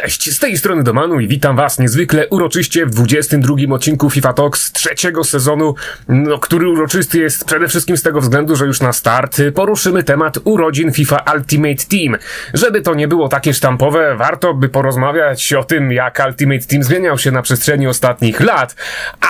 Cześć, z tej strony Domanu i witam was niezwykle uroczyście w 22 odcinku FIFA Talks trzeciego sezonu, no, który uroczysty jest przede wszystkim z tego względu, że już na start poruszymy temat urodzin FIFA Ultimate Team. Żeby to nie było takie sztampowe, warto by porozmawiać o tym, jak Ultimate Team zmieniał się na przestrzeni ostatnich lat,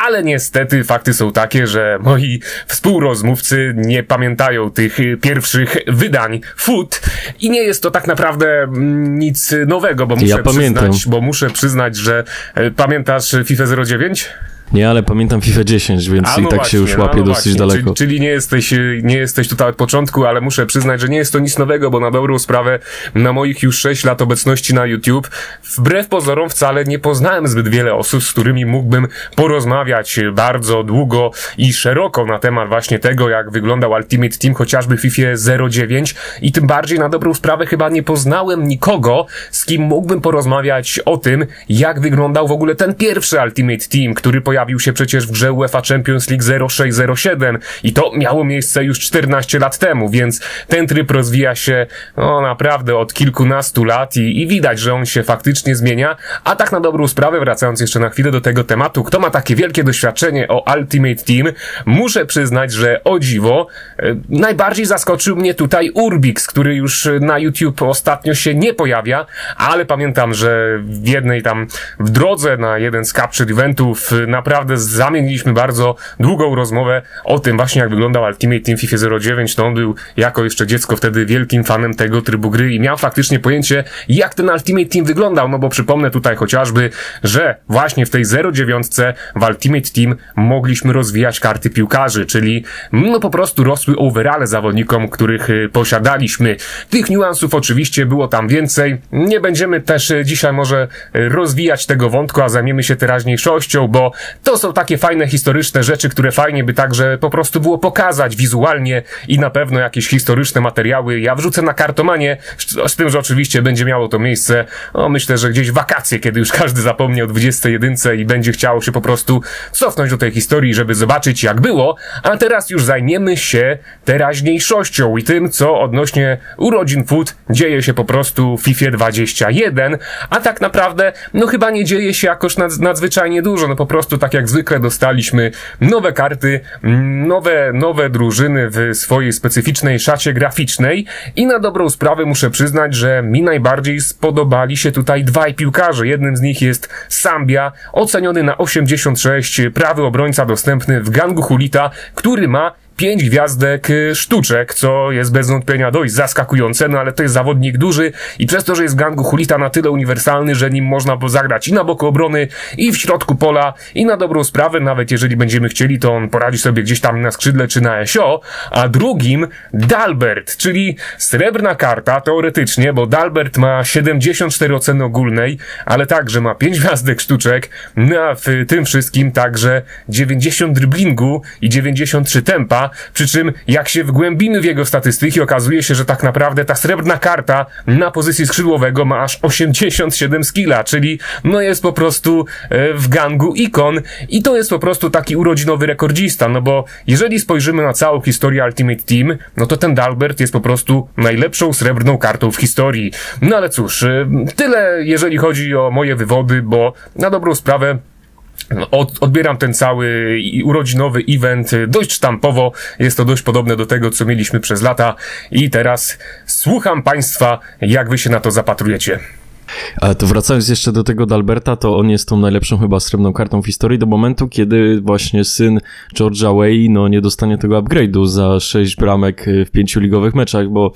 ale niestety fakty są takie, że moi współrozmówcy nie pamiętają tych pierwszych wydań FUT i nie jest to tak naprawdę mm, nic nowego, bo muszę Ja pamiętam. przyznać, bo muszę przyznać, że e, pamiętasz FIFA 09? Nie, ale pamiętam FIFA 10, więc A, i no tak właśnie, się już no, łapie no dosyć właśnie. daleko. Czyli, czyli nie, jesteś, nie jesteś tutaj od początku, ale muszę przyznać, że nie jest to nic nowego, bo na dobrą sprawę na moich już 6 lat obecności na YouTube wbrew pozorom wcale nie poznałem zbyt wiele osób, z którymi mógłbym porozmawiać bardzo długo i szeroko na temat właśnie tego, jak wyglądał Ultimate Team, chociażby w FIFA 09 i tym bardziej na dobrą sprawę chyba nie poznałem nikogo, z kim mógłbym porozmawiać o tym, jak wyglądał w ogóle ten pierwszy Ultimate Team, który pojawił się przecież w grze UEFA Champions League 0607 i to miało miejsce już 14 lat temu, więc ten tryb rozwija się no, naprawdę od kilkunastu lat i, i widać, że on się faktycznie zmienia, a tak na dobrą sprawę, wracając jeszcze na chwilę do tego tematu, kto ma takie wielkie doświadczenie o Ultimate Team, muszę przyznać, że o dziwo, e, najbardziej zaskoczył mnie tutaj Urbix, który już na YouTube ostatnio się nie pojawia, ale pamiętam, że w jednej tam w drodze na jeden z captured eventów y, naprawdę zamieniliśmy bardzo długą rozmowę o tym właśnie jak wyglądał Ultimate Team FIFA 09, to on był jako jeszcze dziecko wtedy wielkim fanem tego trybu gry i miał faktycznie pojęcie jak ten Ultimate Team wyglądał, no bo przypomnę tutaj chociażby, że właśnie w tej 09 w Ultimate Team mogliśmy rozwijać karty piłkarzy, czyli no po prostu rosły overale zawodnikom, których y, posiadaliśmy. Tych niuansów oczywiście było tam więcej. Nie będziemy też y, dzisiaj może y, rozwijać tego wątku, a zajmiemy się teraźniejszością, bo to są takie fajne historyczne rzeczy, które fajnie by także po prostu było pokazać wizualnie i na pewno jakieś historyczne materiały. Ja wrzucę na kartomanie, z tym, że oczywiście będzie miało to miejsce, no myślę, że gdzieś wakacje, kiedy już każdy zapomni o 21 i będzie chciało się po prostu cofnąć do tej historii, żeby zobaczyć jak było, a teraz już zajmiemy się teraźniejszością i tym, co odnośnie urodzin food dzieje się po prostu w FIFA 21, a tak naprawdę, no chyba nie dzieje się jakoś nad, nadzwyczajnie dużo, no po prostu tak jak zwykle dostaliśmy nowe karty, nowe, nowe drużyny w swojej specyficznej szacie graficznej i na dobrą sprawę muszę przyznać, że mi najbardziej spodobali się tutaj dwaj piłkarze. Jednym z nich jest Sambia, oceniony na 86, prawy obrońca dostępny w gangu Hulita, który ma pięć gwiazdek y, sztuczek, co jest bez wątpienia dość zaskakujące, no ale to jest zawodnik duży i przez to, że jest w gangu Hulita na tyle uniwersalny, że nim można zagrać i na boku obrony, i w środku pola, i na dobrą sprawę, nawet jeżeli będziemy chcieli, to on poradzi sobie gdzieś tam na skrzydle czy na SO, a drugim Dalbert, czyli srebrna karta teoretycznie, bo Dalbert ma 74 oceny ogólnej, ale także ma 5 gwiazdek sztuczek, no a w tym wszystkim także 90 driblingu i 93 tempa, przy czym jak się wgłębimy w jego statystyki, okazuje się, że tak naprawdę ta srebrna karta na pozycji skrzydłowego ma aż 87 skilla, czyli no jest po prostu e, w gangu ikon i to jest po prostu taki urodzinowy rekordzista, no bo jeżeli spojrzymy na całą historię Ultimate Team, no to ten Dalbert jest po prostu najlepszą srebrną kartą w historii. No ale cóż, e, tyle jeżeli chodzi o moje wywody, bo na dobrą sprawę od, odbieram ten cały urodzinowy event y, dość sztampowo. Jest to dość podobne do tego, co mieliśmy przez lata. I teraz słucham Państwa, jak Wy się na to zapatrujecie. Ale to wracając jeszcze do tego Dalberta, to on jest tą najlepszą chyba srebrną kartą w historii do momentu, kiedy właśnie syn George'a Way no nie dostanie tego upgrade'u za 6 bramek y, w pięciu ligowych meczach, bo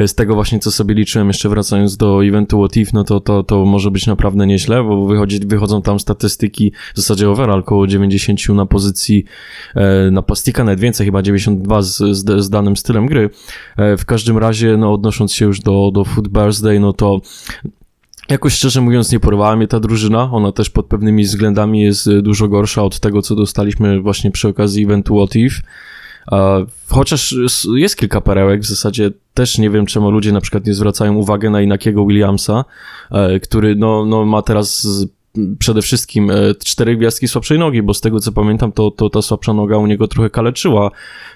y, z tego właśnie co sobie liczyłem jeszcze wracając do eventu What If, no to, to, to może być naprawdę nieźle, bo wychodzi, wychodzą tam statystyki w zasadzie overall około 90 na pozycji e, napastnika, nawet więcej, chyba 92 z, z, z danym stylem gry. E, w każdym razie, no odnosząc się już do, do Foot Birthday, no to Jakoś szczerze mówiąc nie porwała mnie ta drużyna, ona też pod pewnymi względami jest y, dużo gorsza od tego, co dostaliśmy właśnie przy okazji eventu What If. E, Chociaż jest kilka perełek, w zasadzie też nie wiem, czemu ludzie na przykład nie zwracają uwagi na Inakiego Williamsa, e, który no, no ma teraz przede wszystkim e, cztery gwiazdki słabszej nogi, bo z tego co pamiętam, to, to ta słabsza noga u niego trochę kaleczyła.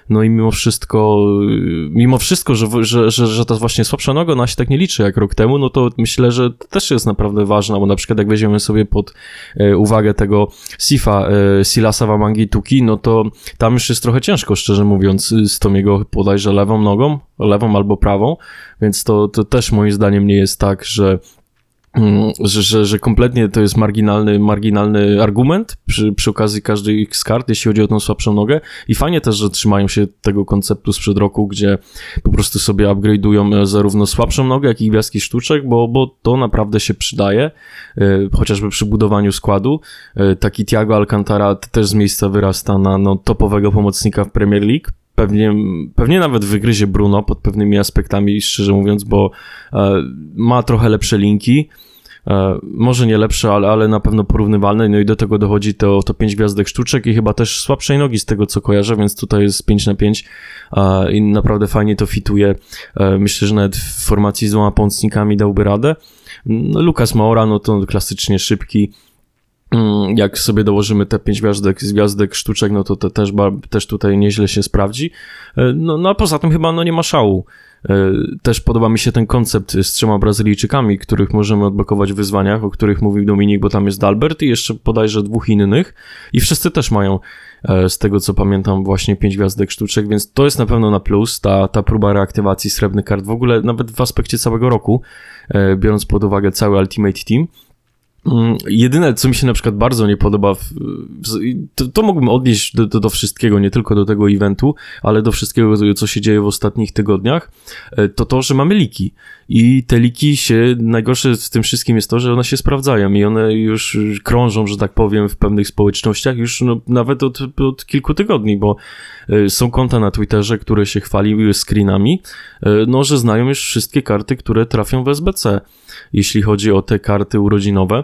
No i mimo wszystko, y, mimo wszystko, że, że, że, że ta właśnie słabsza noga, ona się tak nie liczy jak rok temu, no to myślę, że też jest naprawdę ważna, bo na przykład jak weźmiemy sobie pod e, uwagę tego Sifa, e, Silasa Wamangi Tuki, no to tam już jest trochę ciężko, szczerze mówiąc, z tą jego bodajże lewą nogą, lewą albo prawą, więc to, to też moim zdaniem nie jest tak, że że, że, że kompletnie to jest marginalny, marginalny argument przy, przy okazji każdej z kart, jeśli chodzi o tą słabszą nogę. I fajnie też, że trzymają się tego konceptu sprzed roku, gdzie po prostu sobie upgrade'ują e, zarówno słabszą nogę, jak i gwiazdki sztuczek, bo, bo to naprawdę się przydaje, e, chociażby przy budowaniu składu. E, taki Thiago Alcantara też z miejsca wyrasta na no, topowego pomocnika w Premier League pewnie, pewnie nawet wygryzie Bruno pod pewnymi aspektami, szczerze mówiąc, bo e, ma trochę lepsze linki. E, może nie lepsze, ale, ale na pewno porównywalne. No i do tego dochodzi to, to 5 gwiazdek sztuczek i chyba też słabszej nogi z tego co kojarzę, więc tutaj jest 5 na 5 e, i naprawdę fajnie to fituje. Myślę, że nawet w formacji z dwoma pomocnikami dałby radę. No, Lukas Moura, no to klasycznie szybki, jak sobie dołożymy te pięć gwiazdek, gwiazdek sztuczek, no to te też, też tutaj nieźle się sprawdzi. E, no, no a poza tym chyba no nie ma szału. E, też podoba mi się ten koncept z trzema Brazylijczykami, których możemy odblokować w wyzwaniach, o których mówił Dominik, bo tam jest Albert i jeszcze podajże dwóch innych i wszyscy też mają e, z tego co pamiętam właśnie pięć gwiazdek sztuczek, więc to jest na pewno na plus, ta, ta próba reaktywacji srebrnych kart w ogóle nawet w aspekcie całego roku, biorąc pod uwagę cały Ultimate Team. Mm, jedyne, co mi się na przykład bardzo nie podoba, to, to mógłbym odnieść do, do, do, wszystkiego, nie tylko do tego eventu, ale do wszystkiego, co się dzieje w ostatnich tygodniach, e, to to, że mamy liki. I te liki się, najgorsze w tym wszystkim jest to, że one się sprawdzają i one już krążą, że tak powiem, w pewnych społecznościach już no, nawet od, od kilku tygodni, bo e, są konta na Twitterze, które się chwaliły screenami, e, no, że znają już wszystkie karty, które trafią w SBC, jeśli chodzi o te karty urodzinowe.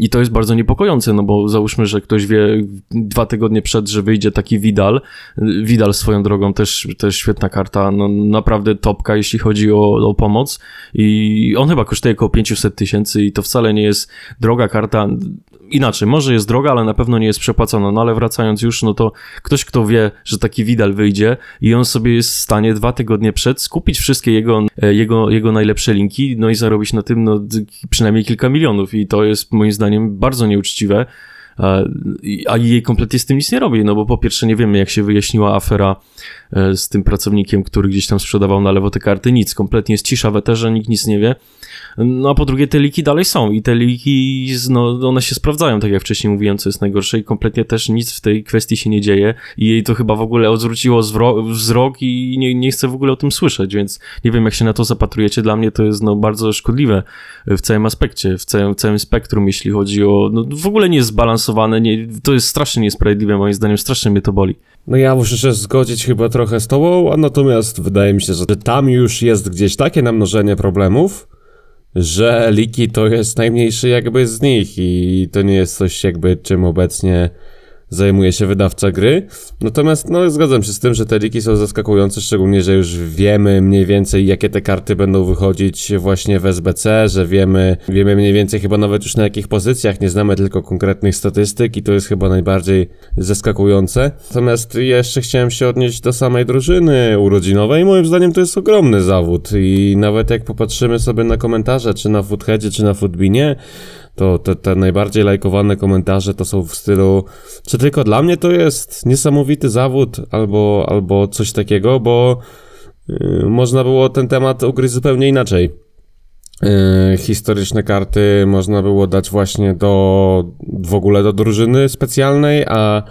I to jest bardzo niepokojące, no bo załóżmy, że ktoś wie dwa tygodnie przed, że wyjdzie taki Vidal. Vidal swoją drogą też, też świetna karta, no naprawdę topka, jeśli chodzi o, o pomoc. I on chyba kosztuje około 500 tysięcy i to wcale nie jest droga karta inaczej, może jest droga, ale na pewno nie jest przepłacona. No ale wracając już, no to ktoś, kto wie, że taki Widal wyjdzie i on sobie jest w stanie dwa tygodnie przed skupić wszystkie jego, e, jego, jego najlepsze linki, no i zarobić na tym no, przynajmniej kilka milionów. I to jest moim zdaniem bardzo nieuczciwe. A jej kompletnie z tym nic nie robi, no bo po pierwsze nie wiemy, jak się wyjaśniła afera e, z tym pracownikiem, który gdzieś tam sprzedawał na lewo te karty. Nic, kompletnie jest cisza w eterze, nikt nic nie wie. No a po drugie te liki dalej są i te liki, no one się sprawdzają, tak jak wcześniej mówiłem, co jest najgorsze i kompletnie też nic w tej kwestii się nie dzieje i jej to chyba w ogóle odwróciło wzrok i nie, nie chce w ogóle o tym słyszeć, więc nie wiem jak się na to zapatrujecie, dla mnie to jest no bardzo szkodliwe w całym aspekcie, w całym, w całym spektrum, jeśli chodzi o, no w ogóle nie jest nie, to jest strasznie niesprawiedliwe moim zdaniem, strasznie mnie to boli. No ja muszę się zgodzić chyba trochę z tobą, a natomiast wydaje mi się, że tam już jest gdzieś takie namnożenie problemów, że liki to jest najmniejszy jakby z nich i to nie jest coś jakby czym obecnie zajmuje się wydawca gry. Natomiast no zgadzam się z tym, że te liki są zaskakujące, szczególnie, że już wiemy mniej więcej jakie te karty będą wychodzić właśnie w SBC, że wiemy, wiemy mniej więcej chyba nawet już na jakich pozycjach, nie znamy tylko konkretnych statystyk i to jest chyba najbardziej zaskakujące. Natomiast jeszcze chciałem się odnieść do samej drużyny urodzinowej. Moim zdaniem to jest ogromny zawód i nawet jak popatrzymy sobie na komentarze, czy na Footheadzie, czy na Footbinie, to te, te najbardziej lajkowane komentarze to są w stylu, czy tylko dla mnie to jest niesamowity zawód, albo, albo coś takiego, bo yy, można było ten temat ugryźć zupełnie inaczej. Yy, historyczne karty można było dać właśnie do w ogóle do drużyny specjalnej, a,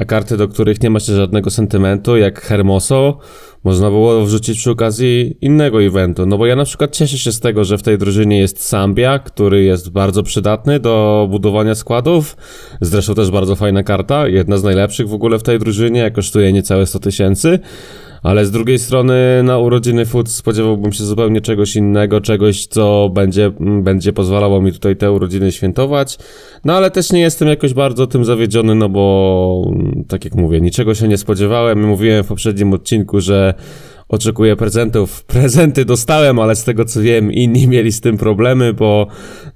a karty, do których nie ma się żadnego sentymentu, jak Hermoso, można było wrzucić przy okazji innego eventu. No bo ja na przykład cieszę się z tego, że w tej drużynie jest Sambia, który jest bardzo przydatny do budowania składów. Zresztą też bardzo fajna karta, jedna z najlepszych w ogóle w tej drużynie, kosztuje niecałe 100 tysięcy. Ale z drugiej strony na urodziny Food spodziewałbym się zupełnie czegoś innego, czegoś, co będzie, będzie pozwalało mi tutaj te urodziny świętować. No ale też nie jestem jakoś bardzo tym zawiedziony, no bo tak jak mówię, niczego się nie spodziewałem. Mówiłem w poprzednim odcinku, że oczekuję prezentów. Prezenty dostałem, ale z tego co wiem, inni mieli z tym problemy, bo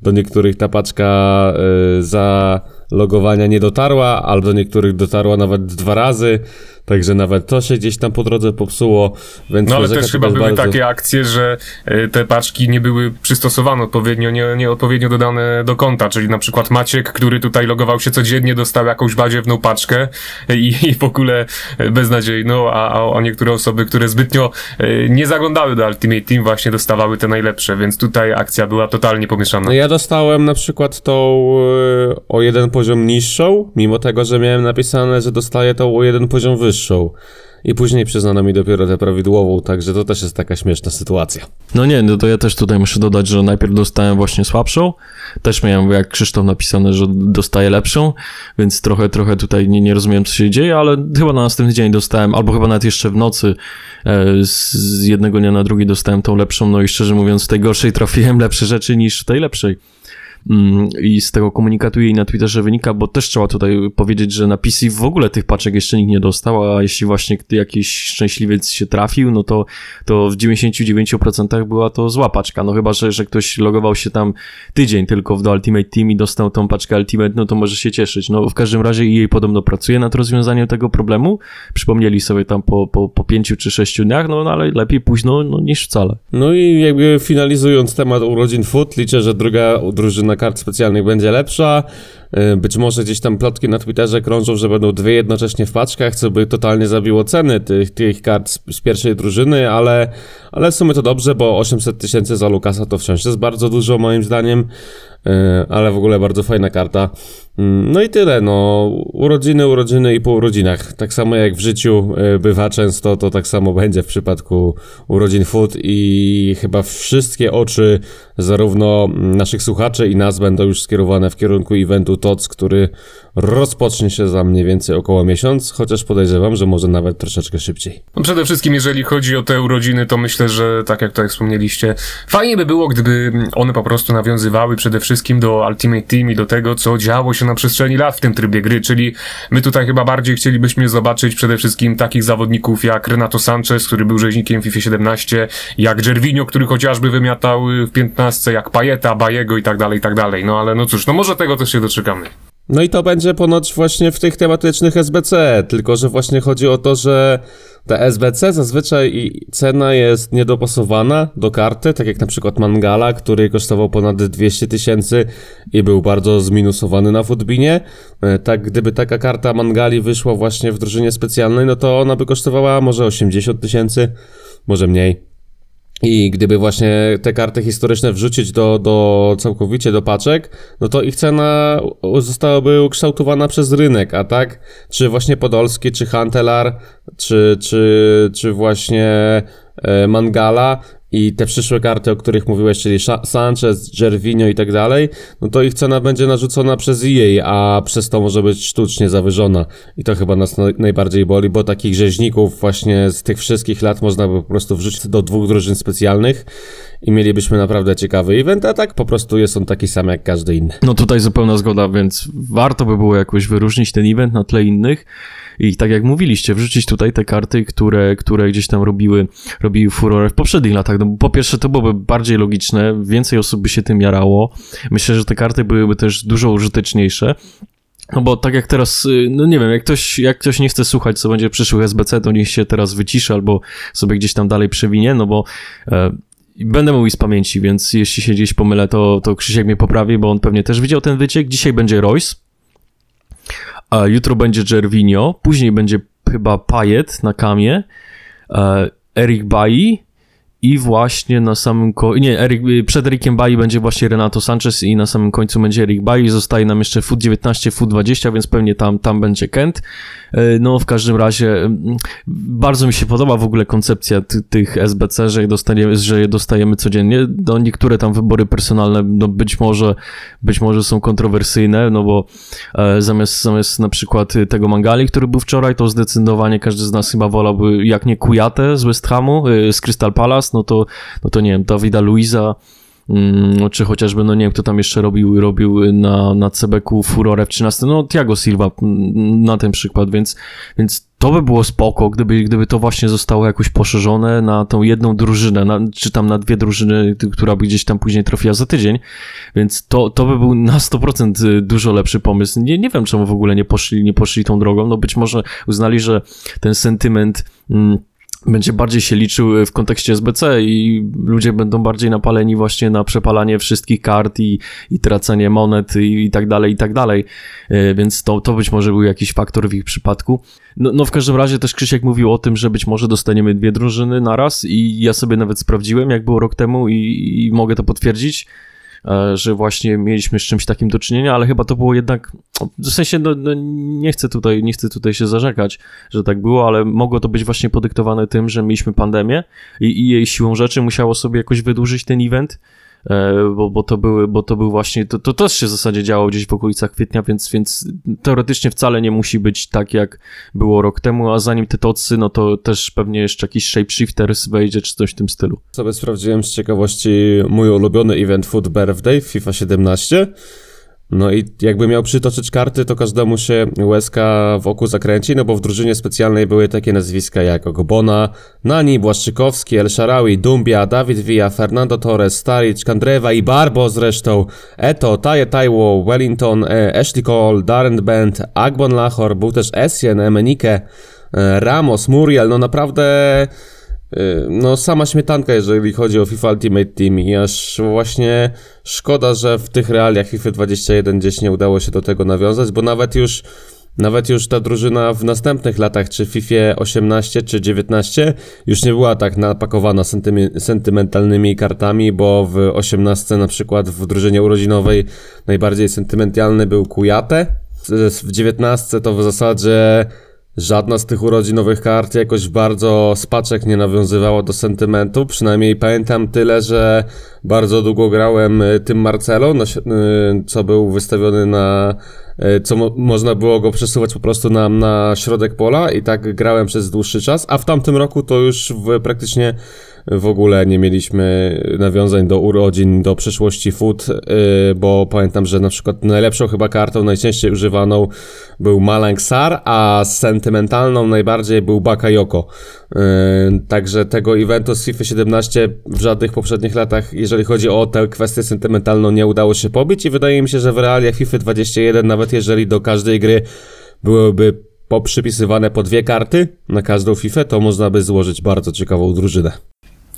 do niektórych ta paczka y, za logowania nie dotarła, albo do niektórych dotarła nawet dwa razy, także nawet to się gdzieś tam po drodze popsuło, więc No ale też chyba były bardzo... takie akcje, że e, te paczki nie były przystosowane odpowiednio, nie, nie odpowiednio dodane do konta, czyli na przykład Maciek, który tutaj logował się codziennie, dostał jakąś badziewną paczkę i, i w ogóle e, beznadziejną, a, a, a niektóre osoby, które zbytnio e, nie zaglądały do Ultimate Team właśnie dostawały te najlepsze, więc tutaj akcja była totalnie pomieszana. No ja dostałem na przykład tą o jeden poziom niższą, mimo tego, że miałem napisane, że dostaję tą o jeden poziom wyższą. I później przyznano mi dopiero tę prawidłową, także to też jest taka śmieszna sytuacja. No nie, no to ja też tutaj muszę dodać, że najpierw dostałem właśnie słabszą, też miałem jak Krzysztof napisane, że dostaję lepszą, więc trochę, trochę tutaj nie, nie rozumiem, co się dzieje, ale chyba na następny dzień dostałem, albo chyba nawet jeszcze w nocy e, z jednego dnia na drugi dostałem tą lepszą, no i szczerze mówiąc w tej gorszej trafiłem lepsze rzeczy niż w tej lepszej. I z tego komunikatu jej na Twitterze wynika, bo też trzeba tutaj powiedzieć, że na PC w ogóle tych paczek jeszcze nikt nie dostał, a jeśli właśnie jakiś szczęśliwiec się trafił, no to, to w 99% była to zła paczka. No chyba, że, że ktoś logował się tam tydzień tylko w The Ultimate Team i dostał tą paczkę Ultimate, no to może się cieszyć. No w każdym razie jej podobno pracuje nad rozwiązaniem tego problemu. Przypomnieli sobie tam po, po, po pięciu czy sześciu dniach, no, no ale lepiej późno no, niż wcale. No i jakby finalizując temat urodzin Foot, liczę, że druga drużyna kart specjalnych będzie lepsza. Y, Być może gdzieś tam plotki na Twitterze krążą, że będą dwie jednocześnie w paczkach, co by totalnie zabiło ceny tych, tych kart z, z pierwszej drużyny, ale, ale w sumie to dobrze, bo 800 tysięcy za Lukasa to wciąż jest bardzo dużo moim zdaniem, y, ale w ogóle bardzo fajna karta. Mm, No i tyle, no. Urodziny, urodziny i po urodzinach. Tak samo jak w życiu y, bywa często, to tak samo będzie w przypadku urodzin Food i chyba wszystkie oczy zarówno naszych słuchaczy i nas będą już skierowane w kierunku eventu TOC, który rozpocznie się za mniej więcej około miesiąc, chociaż podejrzewam, że może nawet troszeczkę szybciej. No przede wszystkim, jeżeli chodzi o te urodziny, to myślę, że tak jak tutaj wspomnieliście, fajnie by było, gdyby one po prostu nawiązywały przede wszystkim do Ultimate Team i do tego, co działo się na przestrzeni lat w tym trybie gry, czyli my tutaj chyba bardziej chcielibyśmy zobaczyć przede wszystkim takich zawodników jak Renato Sanchez, który był rzeźnikiem FIFA 17, jak Gervinho, który chociażby wymiatał w 15, jak Pajeta, Bajego i tak dalej, i tak dalej. No ale no cóż, no może tego też się doczekamy. No i to będzie ponoć właśnie w tych tematycznych SBC, tylko że właśnie chodzi o to, że ta SBC zazwyczaj cena jest niedopasowana do karty, tak jak na przykład Mangala, który kosztował ponad 200 tysięcy i był bardzo zminusowany na Footbinie. E, Tak, gdyby taka karta Mangali wyszła właśnie w drużynie specjalnej, no to ona by kosztowała może 80 tysięcy, może mniej. I gdyby właśnie te karty historyczne wrzucić do, do całkowicie do paczek, no to ich cena zostałaby ukształtowana przez rynek, a tak? Czy właśnie Podolski, czy Hantelar, czy, czy, czy właśnie e, Mangala i te przyszłe karty, o których mówiłeś, czyli Sanchez, Gervinho i tak dalej, no to ich cena będzie narzucona przez EA, a przez to może być sztucznie zawyżona. I to chyba nas naj- najbardziej boli, bo takich rzeźników właśnie z tych wszystkich lat można by po prostu wrzucić do dwóch drużyn specjalnych i mielibyśmy naprawdę ciekawy event, a tak po prostu jest on taki sam jak każdy inny. No tutaj zupełna zgoda, więc warto by było jakoś wyróżnić ten event na tle innych i tak jak mówiliście, wrzucić tutaj te karty, które, które gdzieś tam robiły, robiły furorę w poprzednich latach. No, po pierwsze to byłoby bardziej logiczne, więcej osób by się tym jarało. Myślę, że te karty byłyby też dużo użyteczniejsze. No bo tak jak teraz, y, no nie wiem, jak ktoś, jak ktoś nie chce słuchać, co będzie przyszłych SBC, to niech się teraz wyciszy albo sobie gdzieś tam dalej przewinie, no bo e, będę mówił z pamięci, więc jeśli się gdzieś pomylę, to, to Krzysiek mnie poprawi, bo on pewnie też widział ten wyciek. Dzisiaj będzie Royce, jutro będzie Gervinho, później będzie chyba Payet na kamie, e, Eric Bailly i właśnie na samym końcu, nie, Eric, y, przed Ericiem Bailly będzie właśnie Renato Sanchez i na samym końcu będzie Eric Bailly, zostaje nam jeszcze FUT 19, FUT 20, więc pewnie tam, tam będzie Kent. E, No, w każdym razie mm, bardzo mi się podoba w ogóle koncepcja ty, tych SBC, że je, dostaniemy, że je dostajemy codziennie. No, niektóre tam wybory personalne, no być może, być może są kontrowersyjne, no bo e, zamiast, zamiast na przykład y, tego Mangali, który był wczoraj, to zdecydowanie każdy z nas chyba wolałby, jak nie Kujatę z West Hamu, y, z Crystal Palace, no to, no to nie wiem, Dawida Luiza, mm, czy chociażby, no nie wiem, kto tam jeszcze robił, robił na, na CBQ furorę w 13, no Thiago Silva mm, na ten przykład, więc, więc to by było spoko, gdyby, gdyby to właśnie zostało jakoś poszerzone na tą jedną drużynę, na, czy tam na dwie drużyny, która by gdzieś tam później trafiła za tydzień, więc to, to by był na 100% dużo lepszy pomysł. Nie, nie wiem, czemu w ogóle nie poszli, nie poszli tą drogą, no być może uznali, że ten sentyment mm, będzie bardziej się liczył w kontekście SBC i ludzie będą bardziej napaleni właśnie na przepalanie wszystkich kart i, i tracenie monet i, i tak dalej, i tak dalej. E, Więc to, to być może był jakiś faktor w ich przypadku. No, no w każdym razie też Krzysiek mówił o tym, że być może dostaniemy dwie drużyny naraz i ja sobie nawet sprawdziłem, jak było rok temu i, i mogę to potwierdzić e, że właśnie mieliśmy z czymś takim do czynienia, ale chyba to było jednak, w sensie no, no, nie chcę tutaj, nie chcę tutaj się zarzekać, że tak było, ale mogło to być właśnie podyktowane tym, że mieliśmy pandemię i, i jej siłą rzeczy musiało sobie jakoś wydłużyć ten event, e, bo, bo to były, bo to był właśnie, to, to też się w zasadzie działo gdzieś w okolicach kwietnia, więc, więc teoretycznie wcale nie musi być tak, jak było rok temu, a zanim te tocy, no to też pewnie jeszcze jakiś shapeshifters wejdzie, czy coś w tym stylu. Sobie sprawdziłem z ciekawości mój ulubiony event Food Birthday FIFA 17. No i jakby miał przytoczyć karty, to każdemu się łezka wokół zakręci, no bo w drużynie specjalnej były takie nazwiska jak Ogbona, Nani, Błaszczykowski, El Sharawi, Dumbia, Dawid Villa, Fernando Torres, Staric, Kandrewa i Barbo zresztą, Eto, Taje Taiwo, Wellington, e, Ashley Cole, Darren Bent, Agbon Lachor, był też Essien, Emenike, e, Ramos, Muriel, no naprawdę... Y, No, sama śmietanka, jeżeli chodzi o FIFA Ultimate Team i aż właśnie szkoda, że w tych realiach FIFA 21 gdzieś nie udało się do tego nawiązać, bo nawet już nawet już ta drużyna w następnych latach, czy FIFA 18 czy 19, już nie była tak napakowana sentymi- sentymentalnymi kartami, bo w 18 na przykład w drużynie urodzinowej najbardziej sentymentalny był Kujate, w 19 to w zasadzie Żadna z tych urodzinowych kart jakoś bardzo spaczek nie nawiązywała do sentymentu. Przynajmniej pamiętam tyle, że bardzo długo grałem y, tym Marcelo, y, co był wystawiony na. y, Co mo- można było go przesuwać po prostu na, na środek pola, i tak grałem przez dłuższy czas. A w tamtym roku to już w, praktycznie w ogóle nie mieliśmy nawiązań do urodzin, do przeszłości food, yy, bo pamiętam, że na przykład najlepszą chyba kartą, najczęściej używaną był Malang Sar, a sentymentalną najbardziej był Bakayoko. Yy, także tego eventu z FIFA 17 w żadnych poprzednich latach, jeżeli chodzi o tę kwestię sentymentalną, nie udało się pobić i wydaje mi się, że w realiach FIFA 21, nawet jeżeli do każdej gry byłyby poprzypisywane po dwie karty na każdą FIFA, to można by złożyć bardzo ciekawą drużynę.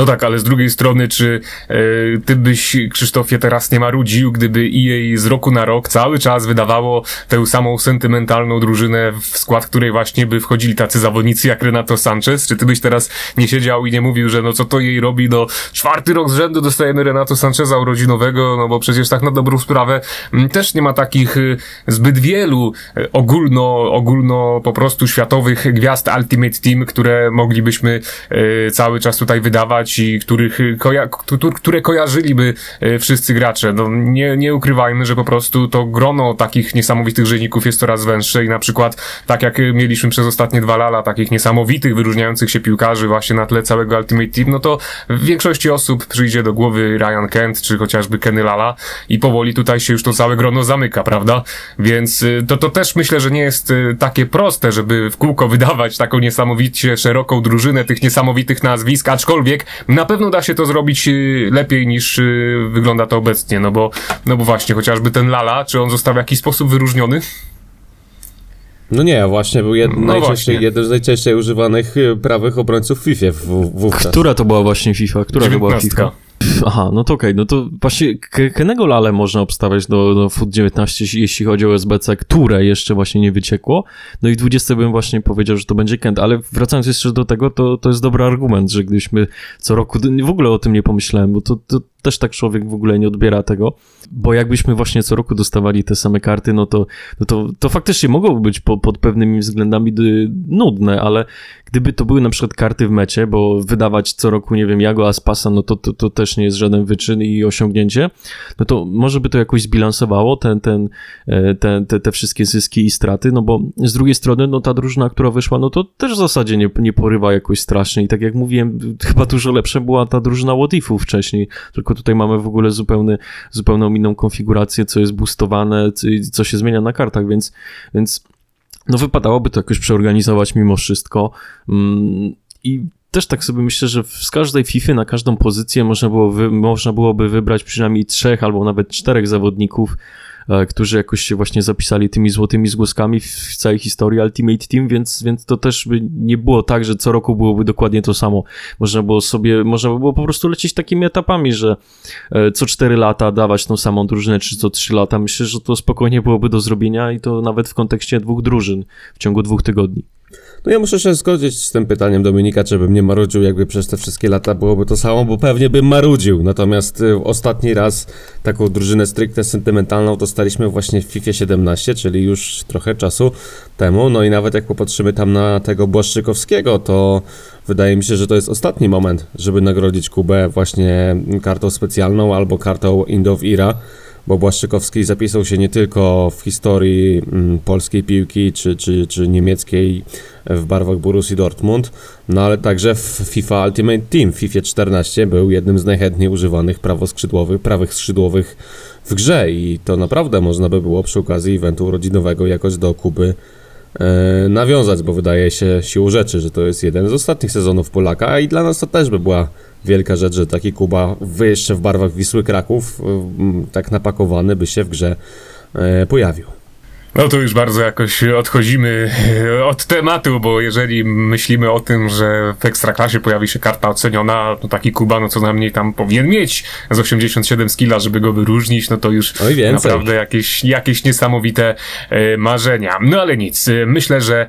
No tak, ale z drugiej strony, czy e, ty byś, Krzysztofie, teraz nie marudził, gdyby EA z roku na rok cały czas wydawało tę samą sentymentalną drużynę, w skład której właśnie by wchodzili tacy zawodnicy jak Renato Sanchez? Czy ty byś teraz nie siedział i nie mówił, że no co to jej robi, no czwarty rok z rzędu dostajemy Renato Sancheza urodzinowego, no bo przecież tak na dobrą sprawę m, też nie ma takich y, zbyt wielu y, ogólno, ogólno po prostu światowych gwiazd Ultimate Team, które moglibyśmy y, cały czas tutaj wydawać i których, y, koja- któ- które kojarzyliby y, wszyscy gracze. No, nie, nie ukrywajmy, że po prostu to grono takich niesamowitych rzeźników jest coraz węższe i na przykład tak jak y, mieliśmy przez ostatnie dwa lata takich niesamowitych, wyróżniających się piłkarzy właśnie na tle całego Ultimate Team, no to w większości osób przyjdzie do głowy Ryan Kent czy chociażby Kenny Lala i powoli tutaj się już to całe grono zamyka, prawda? Więc to, to też myślę, że nie jest takie proste, żeby w kółko wydawać taką niesamowicie szeroką drużynę tych niesamowitych nazwisk, aczkolwiek na pewno da się to zrobić y, lepiej niż y, wygląda to obecnie, no bo, no bo właśnie, chociażby ten Lala, czy on został w jakiś sposób wyróżniony? No nie, właśnie był jed, No najczęściej, właśnie. jeden z najczęściej używanych y, prawych obrońców w FIFA wówczas. Która to była właśnie FIFA? Która to była FIFA? Aha, no to okej, no to właśnie Kenego Lale można obstawiać do, do FUT 19, jeśli- chodzi o SBC, które jeszcze właśnie nie wyciekło. No i w 20 bym właśnie powiedział, że to będzie Kent, ale wracając jeszcze do tego, to, to jest dobry argument, że gdybyśmy co roku, w ogóle o tym nie pomyślałem, bo to, to też tak człowiek w ogóle nie odbiera tego, bo jakbyśmy właśnie co roku dostawali te same karty, no to, no to, to faktycznie mogłoby być po, pod pewnymi względami nudne, ale gdyby to były na przykład karty w mecie, bo wydawać co roku, nie wiem, Jago Aspasa, no to, to, to też nie jest żaden wyczyn i osiągnięcie, no to może by to jakoś zbilansowało ten, ten, e, ten, te, te wszystkie zyski i straty, no bo z drugiej strony, no ta drużyna, która wyszła, no to też w zasadzie nie, nie porywa jakoś strasznie i tak jak mówiłem, chyba dużo lepsza była ta drużyna Łotifów wcześniej, tylko tutaj mamy w ogóle zupełny, zupełną inną konfigurację, co jest boostowane, co, co się zmienia na kartach, więc, więc no wypadałoby to jakoś przeorganizować mimo wszystko. Mm, I też tak sobie myślę, że z każdej FIFA na każdą pozycję można, było wy, można byłoby wybrać przynajmniej trzech albo nawet czterech zawodników, e, którzy jakoś się właśnie zapisali tymi złotymi zgłoskami w, całej historii Ultimate Team, więc, więc to też by nie było tak, że co roku byłoby dokładnie to samo. Można było sobie, można by było po prostu lecieć takimi etapami, że e, co 4 lata dawać tą samą drużynę, czy co 3 lata. Myślę, że to spokojnie byłoby do zrobienia i to nawet w kontekście dwóch drużyn w ciągu dwóch tygodni. No ja muszę się zgodzić z tym pytaniem Dominika, czy bym nie marudził, jakby przez te wszystkie lata byłoby to samo, bo pewnie bym marudził. Natomiast y, ostatni raz taką drużynę stricte sentymentalną dostaliśmy właśnie w FIFA 17, czyli już trochę czasu temu. No i nawet jak popatrzymy tam na tego Błaszczykowskiego, to wydaje mi się, że to jest ostatni moment, żeby nagrodzić Kubę właśnie kartą specjalną albo kartą End of Era bo Błaszczykowski zapisał się nie tylko w historii mm, polskiej piłki czy, czy, czy niemieckiej w barwach Borussii Dortmund, no ale także w FIFA Ultimate Team. W FIFA 14 był jednym z najchętniej używanych prawoskrzydłowych, prawych skrzydłowych w grze i to naprawdę można by było przy okazji eventu urodzinowego jakoś do Kuby nawiązać, bo wydaje się siłą rzeczy, że to jest jeden z ostatnich sezonów Polaka, i dla nas to też by była wielka rzecz, że taki Kuba w, jeszcze w barwach Wisły Kraków, y, tak napakowany, by się w grze e, pojawił. No to już bardzo jakoś odchodzimy e, od tematu, bo jeżeli myślimy o tym, że w Ekstraklasie pojawi się karta oceniona, to taki Kuba, no co najmniej tam powinien mieć z 87 skilla, żeby go wyróżnić, no to już więcej. naprawdę jakieś, jakieś niesamowite e, marzenia. No ale nic, e, myślę, że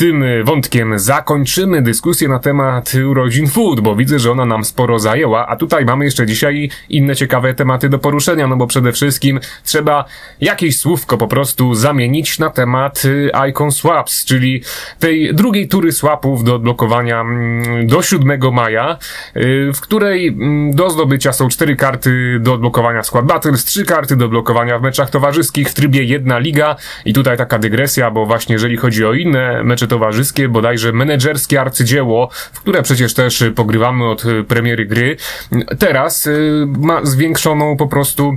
tym wątkiem zakończymy dyskusję na temat urodzin food, bo widzę, że ona nam sporo zajęła, a tutaj mamy jeszcze dzisiaj inne ciekawe tematy do poruszenia, no bo przede wszystkim trzeba jakieś słówko po prostu zamienić na temat y, Icon Swaps, czyli tej drugiej tury swapów do odblokowania mm, do 7 maja, y, w której mm, do zdobycia są cztery karty do odblokowania Squad Battles, trzy karty do odblokowania w meczach towarzyskich w trybie jedna liga i tutaj taka dygresja, bo właśnie jeżeli chodzi o inne mecze towarzyskie, bodajże menedżerskie arcydzieło, w które przecież też y, pogrywamy od y, premiery gry, teraz y, ma zwiększoną po prostu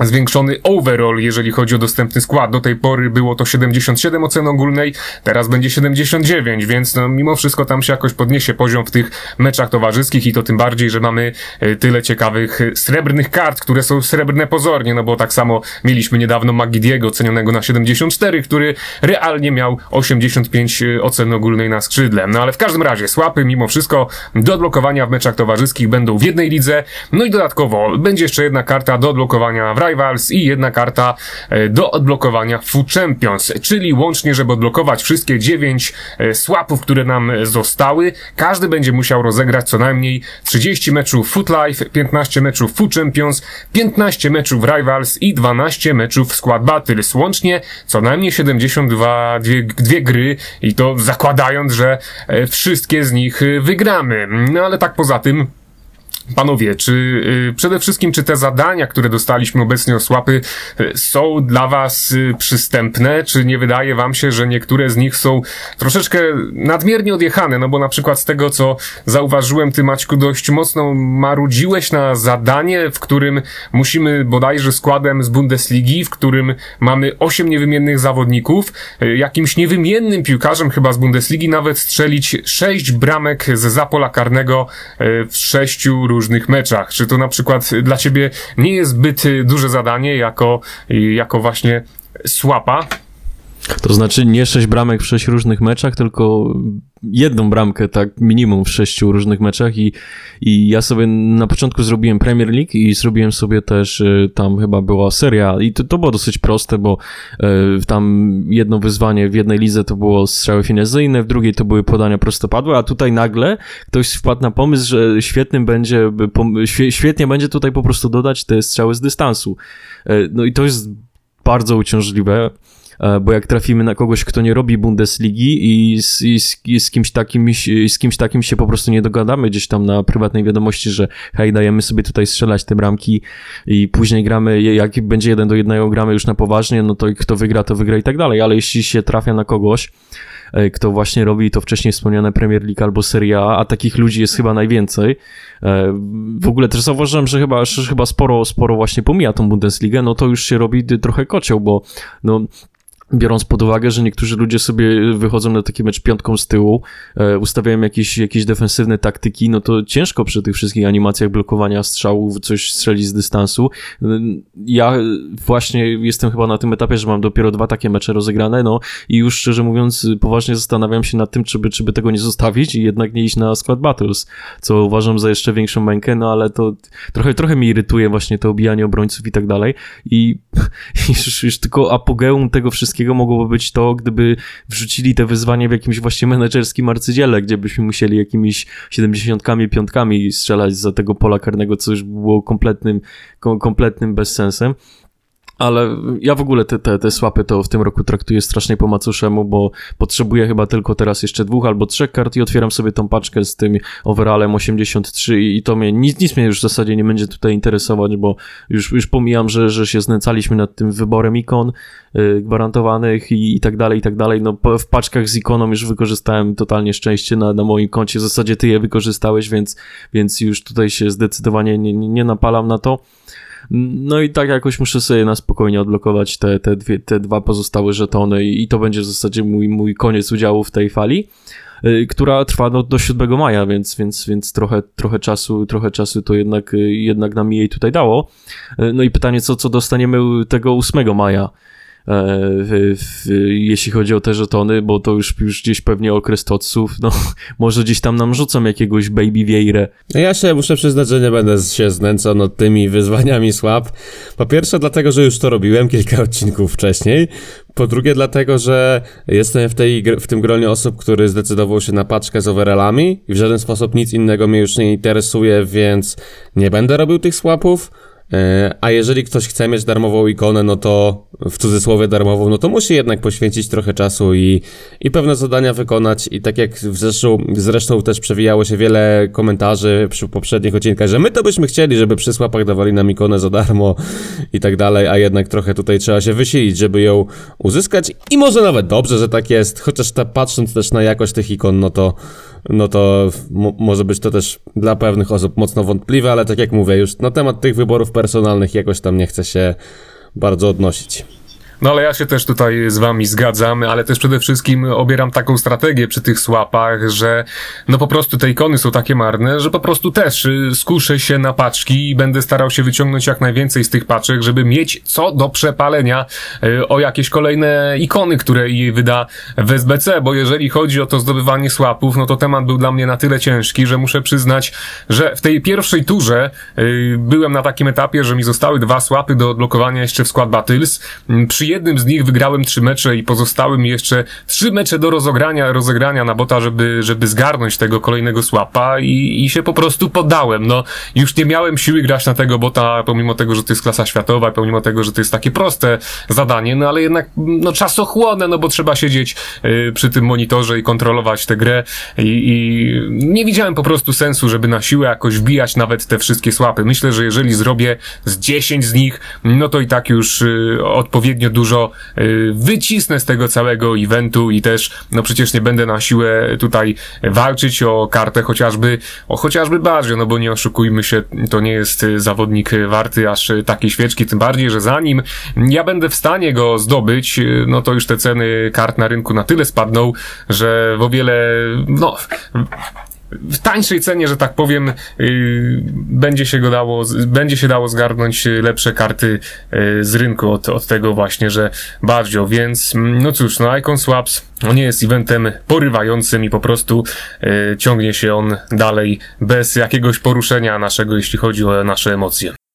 zwiększony overall, jeżeli chodzi o dostępny skład. Do tej pory było to 77 ocen ogólnej, teraz będzie 79, więc no, mimo wszystko tam się jakoś podniesie poziom w tych meczach towarzyskich i to tym bardziej, że mamy e, tyle ciekawych e, srebrnych kart, które są srebrne pozornie, no bo tak samo mieliśmy niedawno Magidiego cenionego na 74, który realnie miał 85 e, ocen ogólnej na skrzydle. No ale w każdym razie słapy mimo wszystko do odblokowania w meczach towarzyskich będą w jednej lidze, no i dodatkowo będzie jeszcze jedna karta do odblokowania w Rivals i jedna karta e, do odblokowania Food Champions, czyli łącznie, żeby odblokować wszystkie 9 e, swapów, które nam zostały, każdy będzie musiał rozegrać co najmniej 30 meczów Foot Life, 15 meczów Food Champions, 15 meczów Rivals i 12 meczów Squad Battles. Łącznie co najmniej 72 dwie, dwie gry i to zakładając, że e, wszystkie z nich wygramy. No ale tak poza tym Panowie, czy y, przede wszystkim, czy te zadania, które dostaliśmy obecnie o słapy, y, są dla was y, przystępne? Czy nie wydaje wam się, że niektóre z nich są troszeczkę nadmiernie odjechane? No bo na przykład z tego, co zauważyłem, ty Maćku dość mocno marudziłeś na zadanie, w którym musimy bodajże składem z Bundesligi, w którym mamy osiem niewymiennych zawodników, jakimś niewymiennym piłkarzem chyba z Bundesligi nawet strzelić sześć bramek z zapola karnego w sześciu różnych meczach. Czy to na przykład dla ciebie nie jest zbyt y, duże zadanie jako, y, jako właśnie słapa? To znaczy nie sześć bramek w sześć różnych meczach, tylko jedną bramkę, tak minimum w sześciu różnych meczach i, i ja sobie na początku zrobiłem Premier League i zrobiłem sobie też, y, tam chyba była seria i to, to było dosyć proste, bo y, tam jedno wyzwanie w jednej lidze to było strzały finezyjne, w drugiej to były podania prostopadłe, a tutaj nagle ktoś wpadł na pomysł, że świetnym będzie, świetnie będzie tutaj po prostu dodać te strzały z dystansu. Y, No i to jest bardzo uciążliwe. E, bo jak trafimy na kogoś, kto nie robi Bundesligi i z, i z, i z, kimś takim, z kimś takim się po prostu nie dogadamy gdzieś tam na prywatnej wiadomości, że hej, dajemy sobie tutaj strzelać te bramki i później gramy, jak będzie jeden do jednego gramy już na poważnie, no to kto wygra, to wygra i tak dalej, ale jeśli się trafia na kogoś, e, kto właśnie robi to wcześniej wspomniane Premier League albo Serie A, a takich ludzi jest chyba najwięcej. E, W ogóle też zauważyłem, że chyba, że chyba sporo, sporo właśnie pomija tą Bundesligę, no to już się robi trochę kocioł, bo no biorąc pod uwagę, że niektórzy ludzie sobie wychodzą na taki mecz piątką z tyłu, e, ustawiają jakieś, jakieś defensywne taktyki, no to ciężko przy tych wszystkich animacjach blokowania strzałów coś strzelić z dystansu. E, Ja właśnie jestem chyba na tym etapie, że mam dopiero dwa takie mecze rozegrane, no i już szczerze mówiąc poważnie zastanawiam się nad tym, czy by, czy by tego nie zostawić i jednak nie iść na Squad Battles, co uważam za jeszcze większą mękę, no ale to trochę, trochę mi irytuje właśnie to obijanie obrońców i tak dalej i już, już tylko apogeum tego wszystkiego mogłoby być to, gdyby wrzucili te wyzwanie w jakimś właśnie menedżerskim arcydziele, gdzie byśmy musieli jakimiś 75 piątkami strzelać za tego pola karnego, co już było kompletnym, kom, kompletnym bezsensem. Ale ja w ogóle te, te, te słapy to w tym roku traktuję strasznie po macuszemu, bo potrzebuję chyba tylko teraz jeszcze dwóch albo trzech kart i otwieram sobie tą paczkę z tym overallem 83 i, i to mnie, nic, nic mnie już w zasadzie nie będzie tutaj interesować, bo już, już pomijam, że, że się znęcaliśmy nad tym wyborem ikon y, gwarantowanych i, i tak dalej, i tak dalej. No w paczkach z ikoną już wykorzystałem totalnie szczęście na, na moim koncie, w zasadzie ty je wykorzystałeś, więc, więc już tutaj się zdecydowanie nie, nie, nie napalam na to. No i tak jakoś muszę sobie na spokojnie odblokować te, te, dwie, te dwa pozostałe żetony i, to będzie w zasadzie mój, mój koniec udziału w tej fali, y, która trwa do, do 7 maja, więc, więc, więc trochę, trochę czasu, trochę czasu to jednak, y, jednak nam jej tutaj dało. Y, No i pytanie, co, co dostaniemy tego 8 maja? E, jeśli chodzi o te żetony, bo to już, już gdzieś pewnie okres totsów, no może gdzieś tam nam rzucą jakiegoś Baby Vieira. No Ja się muszę przyznać, że nie będę się znęcał nad tymi wyzwaniami słab. Po pierwsze dlatego, że już to robiłem kilka odcinków wcześniej. Po drugie dlatego, że jestem w, tej, w tym gronie osób, który zdecydował się na paczkę z overallami i w żaden sposób nic innego mnie już nie interesuje, więc nie będę robił tych swapów. E, A jeżeli ktoś chce mieć darmową ikonę, no to w cudzysłowie darmową, no to musi jednak poświęcić trochę czasu i, i pewne zadania wykonać. I tak jak zresztą, zresztą też przewijało się wiele komentarzy przy poprzednich odcinkach, że my to byśmy chcieli, żeby przy słapach dawali nam ikonę za darmo i tak dalej, a jednak trochę tutaj trzeba się wysilić, żeby ją uzyskać. I może nawet dobrze, że tak jest, chociaż ta, patrząc też na jakość tych ikon, no to no to mo- może być to też dla pewnych osób mocno wątpliwe, ale tak jak mówię, już na temat tych wyborów personalnych jakoś tam nie chcę się bardzo odnosić. No ale ja się też tutaj z wami zgadzam, ale też przede wszystkim obieram taką strategię przy tych słapach, że no po prostu te ikony są takie marne, że po prostu też y, skuszę się na paczki i będę starał się wyciągnąć jak najwięcej z tych paczek, żeby mieć co do przepalenia y, o jakieś kolejne ikony, które i wyda w SBC, bo jeżeli chodzi o to zdobywanie słapów, no to temat był dla mnie na tyle ciężki, że muszę przyznać, że w tej pierwszej turze y, byłem na takim etapie, że mi zostały dwa słapy do odblokowania jeszcze w Squad Battles. Mm, Jednym z nich wygrałem trzy mecze i pozostały mi jeszcze trzy mecze do rozegrania, rozegrania na bota, żeby, żeby zgarnąć tego kolejnego słapa i, i się po prostu poddałem. No, już nie miałem siły grać na tego bota, pomimo tego, że to jest klasa światowa, pomimo tego, że to jest takie proste zadanie, no ale jednak, no czasochłonne, no bo trzeba siedzieć y, przy tym monitorze i kontrolować tę grę i, i nie widziałem po prostu sensu, żeby na siłę jakoś wbijać nawet te wszystkie słapy. Myślę, że jeżeli zrobię z 10 z nich, no to i tak już y, odpowiednio dużo y, wycisnę z tego całego eventu i też, no przecież nie będę na siłę tutaj walczyć o kartę chociażby, o chociażby bardziej, no bo nie oszukujmy się, to nie jest y, zawodnik warty aż takiej świeczki, tym bardziej, że zanim ja będę w stanie go zdobyć, y, no to już te ceny kart na rynku na tyle spadną, że w o wiele, no, w tańszej cenie, że tak powiem, yy, będzie się go dało, będzie się dało zgarnąć yy, lepsze karty yy, z rynku od, od tego właśnie, że bardziej, więc mm, no cóż, no Icon Swaps no nie jest eventem porywającym i po prostu ciągnie się on dalej bez jakiegoś poruszenia naszego, jeśli chodzi o nasze emocje.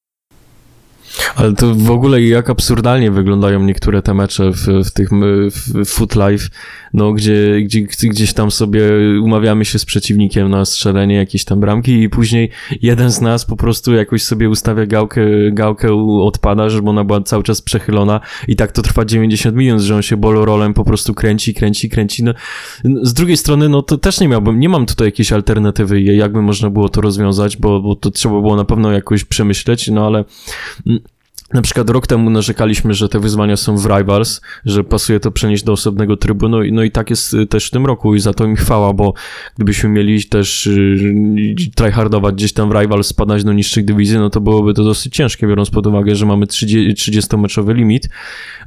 Ale to w ogóle jak absurdalnie wyglądają niektóre te mecze w, w tych w Foot Life, no gdzie, gdzie gdzie- gdzieś tam sobie umawiamy się z przeciwnikiem na strzelenie jakiejś tam bramki i później jeden z nas po prostu jakoś sobie ustawia gałkę, gałkę odpada, żeby ona była cały czas przechylona i tak to trwa 90 minut, że on się bolorolem po prostu kręci, kręci, kręci. No, z drugiej strony, no to też nie miałbym, nie mam tutaj jakiejś alternatywy, jakby można było to rozwiązać, bo, bo to trzeba było na pewno jakoś przemyśleć, no ale mm, Na przykład rok temu narzekaliśmy, że te wyzwania są w Rivals, że pasuje to przenieść do osobnego trybu, no, no i tak jest y, też w tym roku i za to im chwała, bo gdybyśmy mieli też y, tryhardować gdzieś tam w Rivals, spadać do niższych dywizji, no to byłoby to dosyć ciężkie, biorąc pod uwagę, że mamy 30 30-meczowy limit,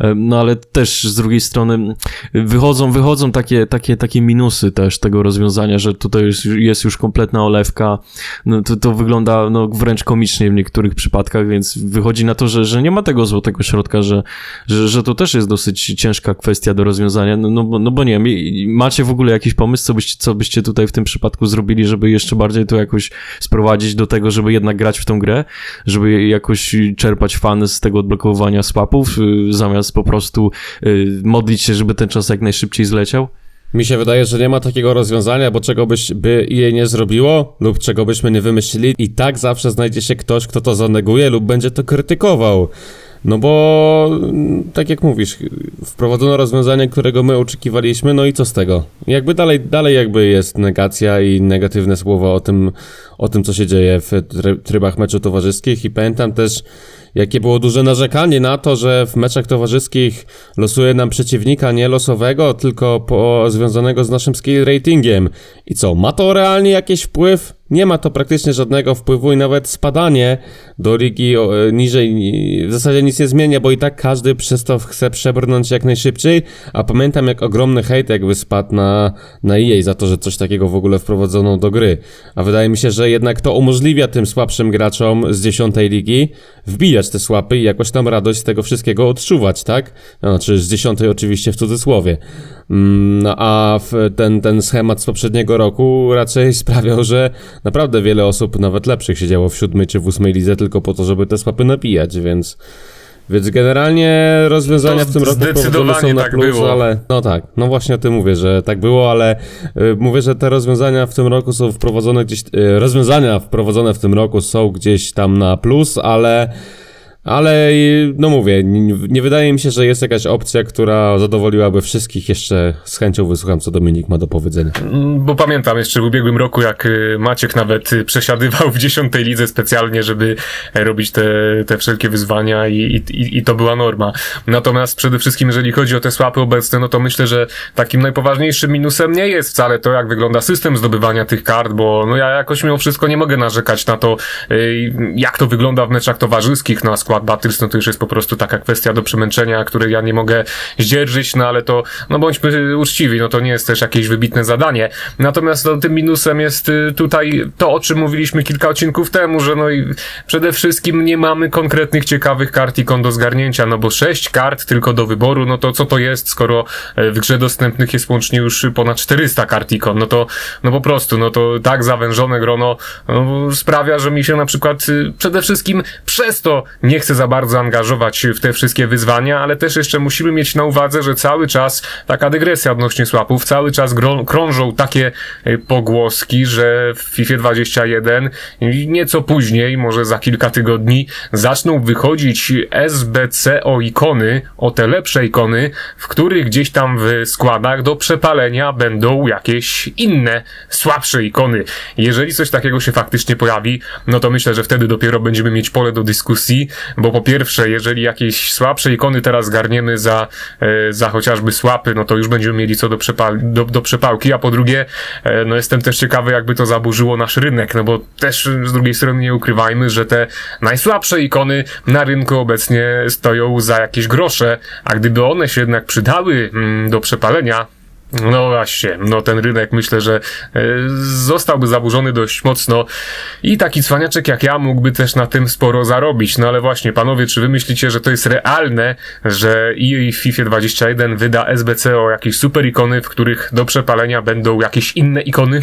E, no ale też z drugiej strony wychodzą, wychodzą takie, takie, takie minusy też tego rozwiązania, że tutaj jest, jest już kompletna olewka, no to, to wygląda no, wręcz komicznie w niektórych przypadkach, więc wychodzi na to, że, że nie ma tego złotego środka, że, że, że to też jest dosyć ciężka kwestia do rozwiązania, no, no, no bo nie wiem, macie w ogóle jakiś pomysł, co byście, co byście tutaj w tym przypadku zrobili, żeby jeszcze bardziej to jakoś sprowadzić do tego, żeby jednak grać w tą grę, żeby jakoś czerpać fan z tego odblokowywania swapów, y, zamiast po prostu y, modlić się, żeby ten czas jak najszybciej zleciał? Mi się wydaje, że nie ma takiego rozwiązania, bo czego byś by jej nie zrobiło, lub czego byśmy nie wymyślili, i tak zawsze znajdzie się ktoś, kto to zaneguje lub będzie to krytykował. No bo, tak jak mówisz, wprowadzono rozwiązanie, którego my oczekiwaliśmy, no i co z tego? Jakby dalej, dalej jakby jest negacja i negatywne słowa o tym, o tym co się dzieje w try- trybach meczu towarzyskich i pamiętam też, jakie było duże narzekanie na to, że w meczach towarzyskich losuje nam przeciwnika nie losowego, tylko po, związanego z naszym skill ratingiem. I co, ma to realnie jakiś wpływ? Nie ma to praktycznie żadnego wpływu i nawet spadanie do ligi e, niżej ni- w zasadzie nic nie zmienia, bo i tak każdy przez to chce przebrnąć jak najszybciej, a pamiętam jak ogromny hejt jakby spadł na, na EA za to, że coś takiego w ogóle wprowadzono do gry. A wydaje mi się, że jednak to umożliwia tym słabszym graczom z dziesiątej ligi wbijać te słapy i jakoś tam radość z tego wszystkiego odczuwać, tak? Znaczy z dziesiątej oczywiście w cudzysłowie. Mm, No a ten, ten schemat z poprzedniego roku raczej sprawiał, że naprawdę wiele osób, nawet lepszych, siedziało w siódmej czy w ósmej lidze tylko po to, żeby te słapy napijać, więc... Więc generalnie rozwiązania To w tym roku zdecydowanie są na tak plus, było. ale no tak, no właśnie o tym mówię, że tak było, ale y, mówię, że te rozwiązania w tym roku są wprowadzone gdzieś, y, rozwiązania wprowadzone w tym roku są gdzieś tam na plus, ale ale no mówię, nie, wydaje mi się, że jest jakaś opcja, która zadowoliłaby wszystkich. Jeszcze z chęcią wysłucham, co Dominik ma do powiedzenia. Mm, Bo pamiętam jeszcze w ubiegłym roku, jak y, Maciek nawet y, przesiadywał w dziesiątej lidze specjalnie, żeby robić te, te wszelkie wyzwania i, i, i to była norma. Natomiast przede wszystkim, jeżeli chodzi o te słapy obecne, no to myślę, że takim najpoważniejszym minusem nie jest wcale to, jak wygląda system zdobywania tych kart, bo no ja jakoś mimo wszystko nie mogę narzekać na to, y, jak to wygląda w meczach towarzyskich, no a skład Battles, no to już jest po prostu taka kwestia do przemęczenia, której ja nie mogę zdzierżyć, no ale to, no bądźmy uczciwi, no to nie jest też jakieś wybitne zadanie. Natomiast no, tym minusem jest y, tutaj to, o czym mówiliśmy kilka odcinków temu, że no i przede wszystkim nie mamy konkretnych ciekawych kart ikon do zgarnięcia, no bo sześć kart tylko do wyboru, no to co to jest, skoro e, w grze dostępnych jest łącznie już ponad 400 kart ikon, no to, no po prostu, no to tak zawężone grono no, sprawia, że mi się na przykład y, przede wszystkim przez to nie chcę za bardzo angażować w te wszystkie wyzwania, ale też jeszcze musimy mieć na uwadze, że cały czas taka dygresja odnośnie słapów, cały czas krążą takie y, pogłoski, że w FIFA 21 i nieco później, może za kilka tygodni, zaczną wychodzić SBCO ikony, o te lepsze ikony, w których gdzieś tam w składach do przepalenia będą jakieś inne, słabsze ikony. Jeżeli coś takiego się faktycznie pojawi, no to myślę, że wtedy dopiero będziemy mieć pole do dyskusji, bo po pierwsze, jeżeli jakieś słabsze ikony teraz garniemy za, e, za chociażby słapy, no to już będziemy mieli co do, przepal do, do przepałki, a po drugie, e, no jestem też ciekawy, jakby to zaburzyło nasz rynek, no bo też z drugiej strony nie ukrywajmy, że te najsłabsze ikony na rynku obecnie stoją za jakieś grosze, a gdyby one się jednak przydały mm, do przepalenia, no właśnie, no ten rynek myślę, że e, zostałby zaburzony dość mocno i taki cwaniaczek jak ja mógłby też na tym sporo zarobić. No ale właśnie, panowie, czy wy myślicie, że to jest realne, że EA w FIFA 21 wyda SBCO jakieś super ikony, w których do przepalenia będą jakieś inne ikony?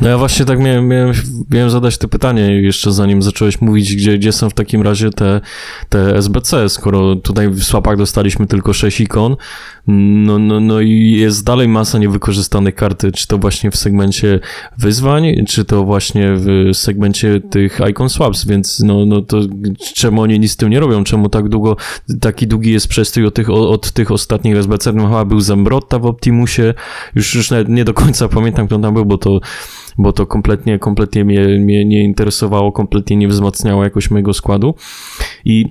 No ja właśnie tak miałem, miałem, miałem zadać to pytanie jeszcze zanim zacząłeś mówić, gdzie, gdzie są w takim razie te, te SBC, skoro tutaj w słapach dostaliśmy tylko 6 ikon, no, no, no i jest dalej masa niewykorzystanych karty, czy to właśnie w segmencie wyzwań, czy to właśnie w segmencie tych icon swaps, więc no, no to czemu oni nic z tym nie robią, czemu tak długo, taki długi jest przestój od tych, od tych ostatnich SBC, no chyba był Zembrotta w Optimusie, już, już nawet nie do końca pamiętam kto tam był, bo to bo to kompletnie, kompletnie mnie, mnie nie interesowało, kompletnie nie wzmacniało jakoś mojego składu. I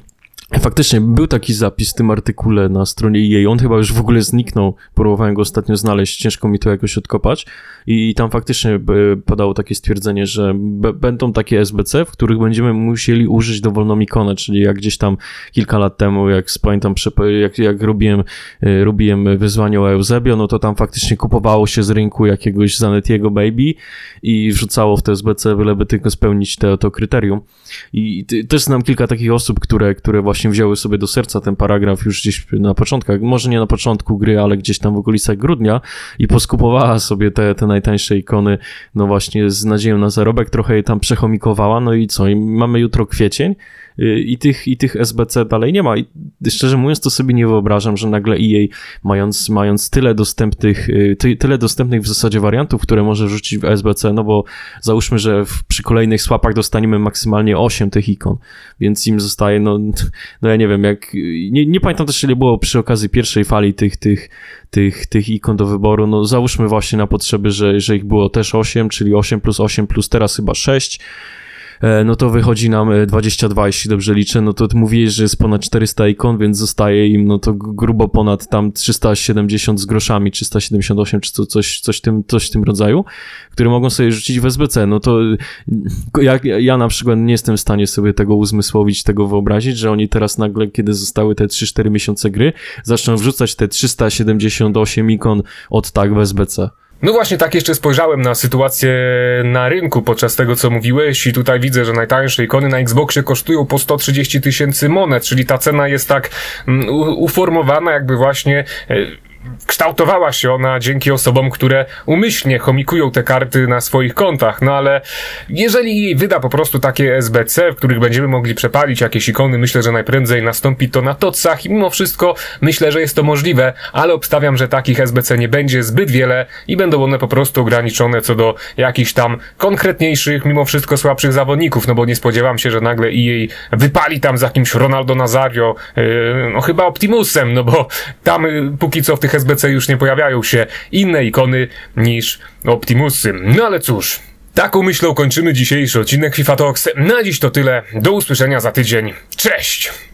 Faktycznie był taki zapis w tym artykule na stronie jej. On chyba już w ogóle zniknął. Próbowałem go ostatnio znaleźć, ciężko mi to jakoś odkopać. I tam faktycznie e, padało takie stwierdzenie, że będą takie SBC, w których będziemy musieli użyć dowolną ikonę, czyli jak gdzieś tam kilka lat temu, jak pamiętam, jak, jak robiłem, e, robiłem wyzwanie o Eusebio, no to tam faktycznie kupowało się z rynku jakiegoś Zanetiego Baby i wrzucało w te SBC, byleby tylko spełnić te, to kryterium. I też znam kilka takich osób, które, które właśnie wzięły sobie do serca ten paragraf już gdzieś na początkach, może nie na początku gry, ale gdzieś tam w okolicach grudnia i poskupowała sobie te, te najtańsze ikony, no właśnie z nadzieją na zarobek, trochę je tam przechomikowała, no i co, i mamy jutro kwiecień, i tych, i tych SBC dalej nie ma. I szczerze mówiąc, to sobie nie wyobrażam, że nagle EA, mając, mając tyle dostępnych, y, ty, tyle dostępnych w zasadzie wariantów, które może rzucić w SBC, no bo załóżmy, że w, przy kolejnych swapach dostaniemy maksymalnie 8 tych ikon, więc im zostaje, no, no ja nie wiem, jak, nie, nie pamiętam też, ile było przy okazji pierwszej fali tych, tych, tych, tych ikon do wyboru, no załóżmy właśnie na potrzeby, że, że ich było też 8, czyli 8 plus 8 plus teraz chyba 6, E, no to wychodzi nam 22, e, jeśli dobrze liczę, no to mówiłeś, że jest ponad 400 ikon, więc zostaje im no to grubo ponad tam 370 z groszami, 378 czy coś, coś, tym, coś w tym rodzaju, które mogą sobie rzucić w SBC, no to ja, ja na przykład nie jestem w stanie sobie tego uzmysłowić, tego wyobrazić, że oni teraz nagle, kiedy zostały te 3-4 miesiące gry, zaczną wrzucać te 378 ikon od tak w SBC. No właśnie tak jeszcze spojrzałem na sytuację na rynku podczas tego, co mówiłeś i tutaj widzę, że najtańsze ikony na Xboxie kosztują po 130 tysięcy monet, czyli ta cena jest tak um, uformowana jakby właśnie... Kształtowała się ona dzięki osobom, które umyślnie chomikują te karty na swoich kontach. No ale jeżeli wyda po prostu takie SBC, w których będziemy mogli przepalić jakieś ikony, myślę, że najprędzej nastąpi to na tocach i mimo wszystko myślę, że jest to możliwe, ale obstawiam, że takich SBC nie będzie zbyt wiele i będą one po prostu ograniczone co do jakichś tam konkretniejszych, mimo wszystko słabszych zawodników, no bo nie spodziewam się, że nagle EA wypali tam z jakimś Ronaldo Nazario, yy, no chyba Optimusem, no bo tam yy, póki co w tych tych SBC już nie pojawiają się inne ikony niż Optimusy. No ale cóż, taką myślą kończymy dzisiejszy odcinek FIFA Talks. Na dziś to tyle. Do usłyszenia za tydzień. Cześć!